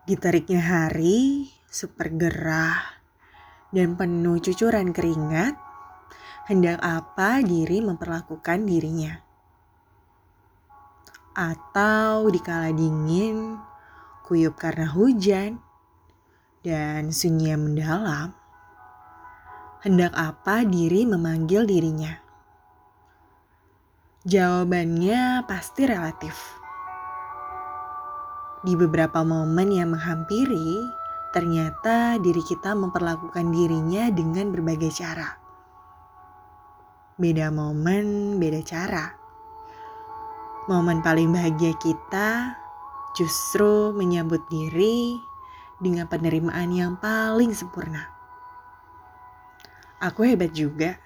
Di teriknya hari, super gerah, dan penuh cucuran keringat, hendak apa diri memperlakukan dirinya. Atau dikala dingin, kuyup karena hujan, dan sunyi mendalam, hendak apa diri memanggil dirinya. Jawabannya pasti relatif di beberapa momen yang menghampiri, ternyata diri kita memperlakukan dirinya dengan berbagai cara. Beda momen, beda cara. Momen paling bahagia kita justru menyambut diri dengan penerimaan yang paling sempurna. Aku hebat juga.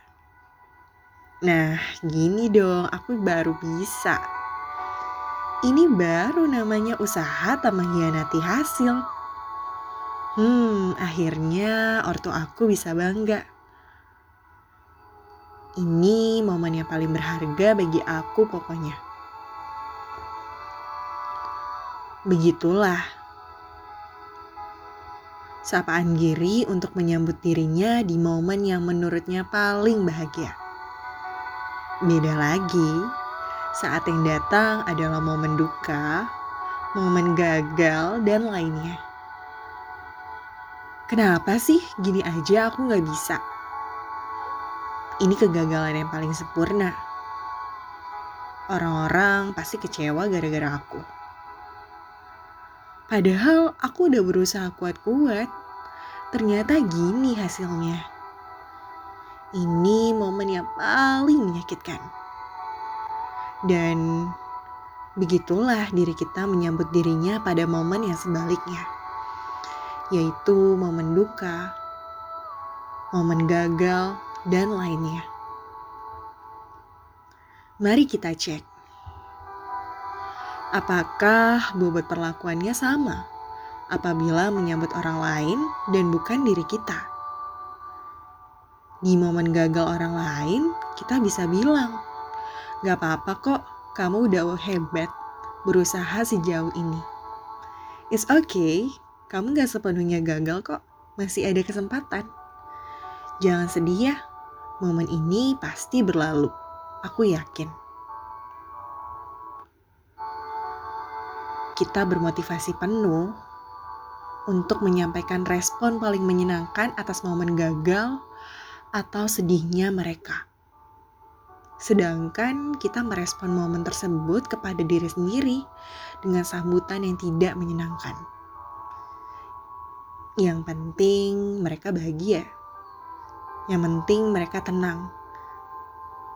Nah, gini dong, aku baru bisa ini baru namanya usaha tak mengkhianati hasil. Hmm, akhirnya ortu aku bisa bangga. Ini momen yang paling berharga bagi aku pokoknya. Begitulah. Sapaan Giri untuk menyambut dirinya di momen yang menurutnya paling bahagia. Beda lagi saat yang datang adalah momen duka, momen gagal, dan lainnya. Kenapa sih gini aja aku gak bisa? Ini kegagalan yang paling sempurna. Orang-orang pasti kecewa gara-gara aku. Padahal aku udah berusaha kuat-kuat. Ternyata gini hasilnya. Ini momen yang paling menyakitkan. Dan begitulah diri kita menyambut dirinya pada momen yang sebaliknya, yaitu momen duka, momen gagal, dan lainnya. Mari kita cek. Apakah bobot perlakuannya sama apabila menyambut orang lain dan bukan diri kita? Di momen gagal orang lain, kita bisa bilang, Gak apa-apa kok, kamu udah hebat berusaha sejauh ini. It's okay, kamu gak sepenuhnya gagal kok, masih ada kesempatan. Jangan sedih ya, momen ini pasti berlalu, aku yakin. Kita bermotivasi penuh untuk menyampaikan respon paling menyenangkan atas momen gagal atau sedihnya mereka. Sedangkan kita merespon momen tersebut kepada diri sendiri dengan sambutan yang tidak menyenangkan. Yang penting mereka bahagia. Yang penting mereka tenang.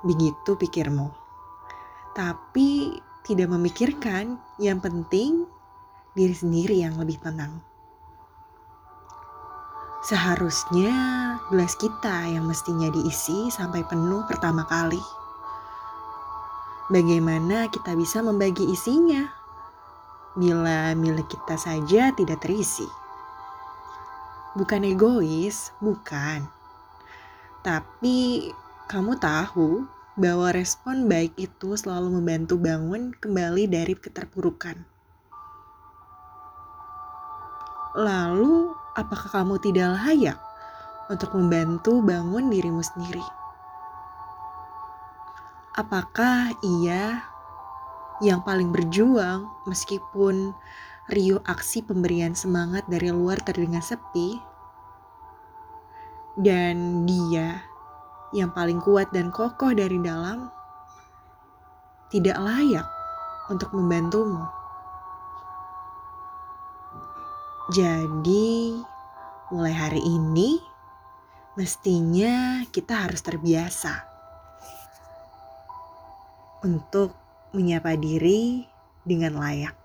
Begitu pikirmu. Tapi tidak memikirkan yang penting diri sendiri yang lebih tenang. Seharusnya gelas kita yang mestinya diisi sampai penuh pertama kali bagaimana kita bisa membagi isinya bila milik kita saja tidak terisi. Bukan egois, bukan. Tapi kamu tahu bahwa respon baik itu selalu membantu bangun kembali dari keterpurukan. Lalu, apakah kamu tidak layak untuk membantu bangun dirimu sendiri? Apakah ia yang paling berjuang meskipun Rio aksi pemberian semangat dari luar terdengar sepi? Dan dia yang paling kuat dan kokoh dari dalam tidak layak untuk membantumu. Jadi, mulai hari ini mestinya kita harus terbiasa untuk menyapa diri dengan layak.